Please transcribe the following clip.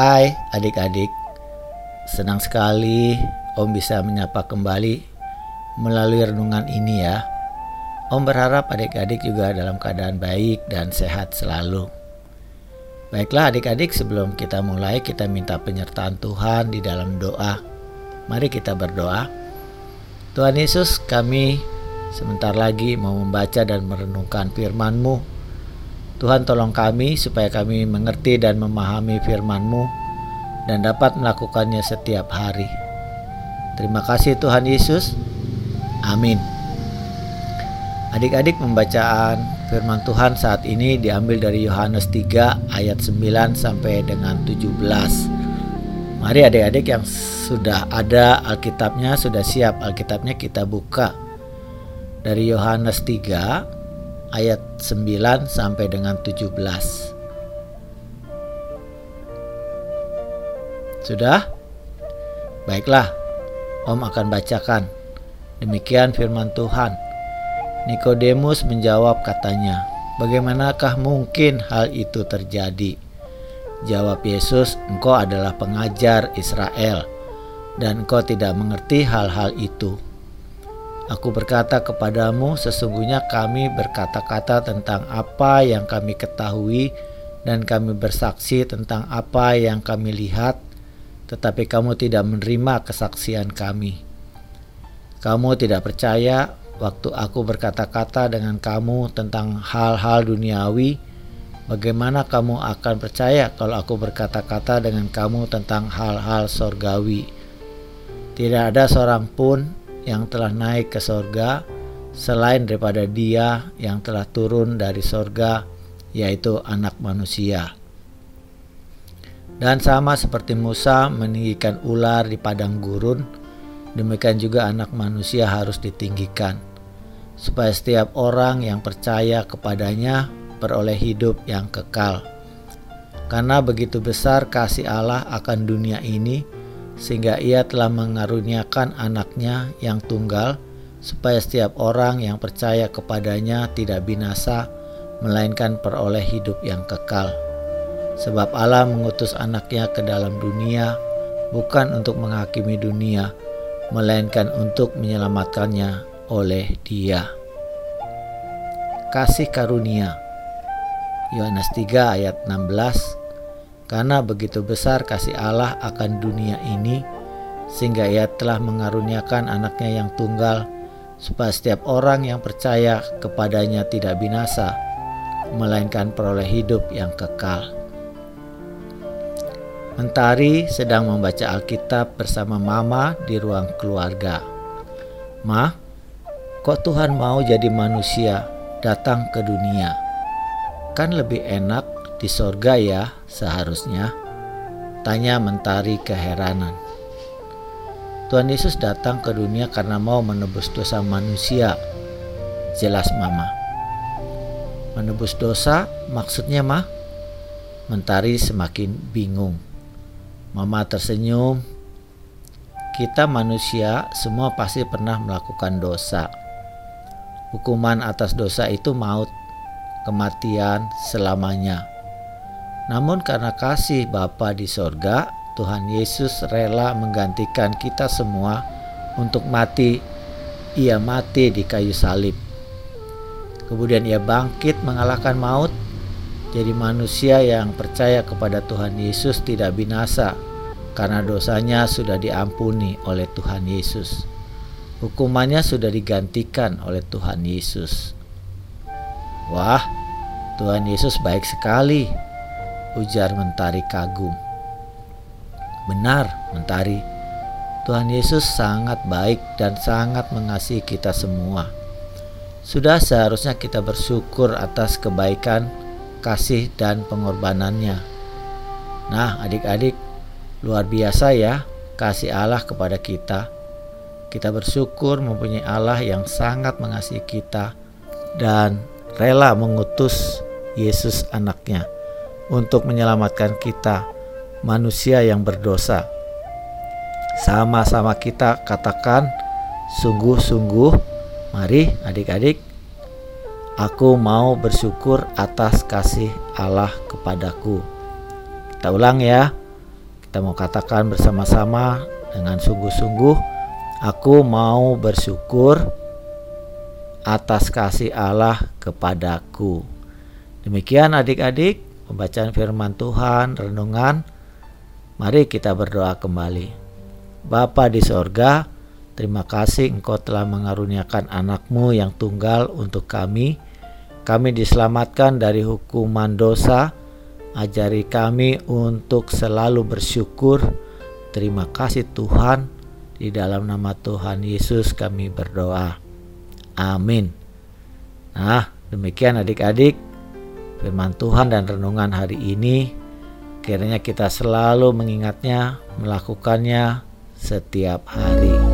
Hai adik-adik, senang sekali Om bisa menyapa kembali melalui renungan ini ya. Om berharap adik-adik juga dalam keadaan baik dan sehat selalu. Baiklah adik-adik sebelum kita mulai kita minta penyertaan Tuhan di dalam doa. Mari kita berdoa. Tuhan Yesus kami sebentar lagi mau membaca dan merenungkan firman-Mu Tuhan tolong kami supaya kami mengerti dan memahami firman-Mu dan dapat melakukannya setiap hari. Terima kasih Tuhan Yesus. Amin. Adik-adik pembacaan firman Tuhan saat ini diambil dari Yohanes 3 ayat 9 sampai dengan 17. Mari adik-adik yang sudah ada Alkitabnya, sudah siap Alkitabnya kita buka. Dari Yohanes 3 ayat 9 sampai dengan 17. Sudah? Baiklah, Om akan bacakan. Demikian firman Tuhan. Nikodemus menjawab katanya, "Bagaimanakah mungkin hal itu terjadi?" Jawab Yesus, "Engkau adalah pengajar Israel, dan engkau tidak mengerti hal-hal itu." Aku berkata kepadamu, sesungguhnya kami berkata-kata tentang apa yang kami ketahui, dan kami bersaksi tentang apa yang kami lihat, tetapi kamu tidak menerima kesaksian kami. Kamu tidak percaya waktu aku berkata-kata dengan kamu tentang hal-hal duniawi. Bagaimana kamu akan percaya kalau aku berkata-kata dengan kamu tentang hal-hal sorgawi? Tidak ada seorang pun yang telah naik ke sorga selain daripada dia yang telah turun dari sorga yaitu anak manusia. Dan sama seperti Musa meninggikan ular di padang gurun, demikian juga anak manusia harus ditinggikan, supaya setiap orang yang percaya kepadanya beroleh hidup yang kekal. Karena begitu besar kasih Allah akan dunia ini, sehingga ia telah mengaruniakan anaknya yang tunggal supaya setiap orang yang percaya kepadanya tidak binasa melainkan peroleh hidup yang kekal. Sebab Allah mengutus anaknya ke dalam dunia bukan untuk menghakimi dunia melainkan untuk menyelamatkannya oleh dia. Kasih karunia Yohanes 3 ayat 16 karena begitu besar kasih Allah akan dunia ini, sehingga Ia telah mengaruniakan anaknya yang tunggal, supaya setiap orang yang percaya kepadanya tidak binasa, melainkan peroleh hidup yang kekal. Mentari sedang membaca Alkitab bersama Mama di ruang keluarga. Ma, kok Tuhan mau jadi manusia datang ke dunia? Kan lebih enak di sorga ya seharusnya? Tanya mentari keheranan. Tuhan Yesus datang ke dunia karena mau menebus dosa manusia. Jelas mama. Menebus dosa maksudnya mah? Mentari semakin bingung. Mama tersenyum. Kita manusia semua pasti pernah melakukan dosa. Hukuman atas dosa itu maut, kematian selamanya. Namun karena kasih Bapa di sorga, Tuhan Yesus rela menggantikan kita semua untuk mati. Ia mati di kayu salib. Kemudian ia bangkit mengalahkan maut. Jadi manusia yang percaya kepada Tuhan Yesus tidak binasa karena dosanya sudah diampuni oleh Tuhan Yesus. Hukumannya sudah digantikan oleh Tuhan Yesus. Wah, Tuhan Yesus baik sekali ujar Mentari kagum. Benar, Mentari. Tuhan Yesus sangat baik dan sangat mengasihi kita semua. Sudah seharusnya kita bersyukur atas kebaikan, kasih, dan pengorbanannya. Nah, adik-adik, luar biasa ya kasih Allah kepada kita. Kita bersyukur mempunyai Allah yang sangat mengasihi kita dan rela mengutus Yesus anaknya untuk menyelamatkan kita, manusia yang berdosa. Sama-sama kita katakan sungguh-sungguh, mari adik-adik, aku mau bersyukur atas kasih Allah kepadaku. Kita ulang ya, Kita mau katakan bersama-sama dengan sungguh-sungguh, aku mau bersyukur atas kasih Allah kepadaku. Demikian adik-adik, pembacaan firman Tuhan, renungan. Mari kita berdoa kembali. Bapa di sorga, terima kasih Engkau telah mengaruniakan anakmu yang tunggal untuk kami. Kami diselamatkan dari hukuman dosa, Ajari kami untuk selalu bersyukur. Terima kasih Tuhan. Di dalam nama Tuhan Yesus kami berdoa. Amin. Nah, demikian adik-adik firman Tuhan dan renungan hari ini. Kiranya kita selalu mengingatnya, melakukannya setiap hari.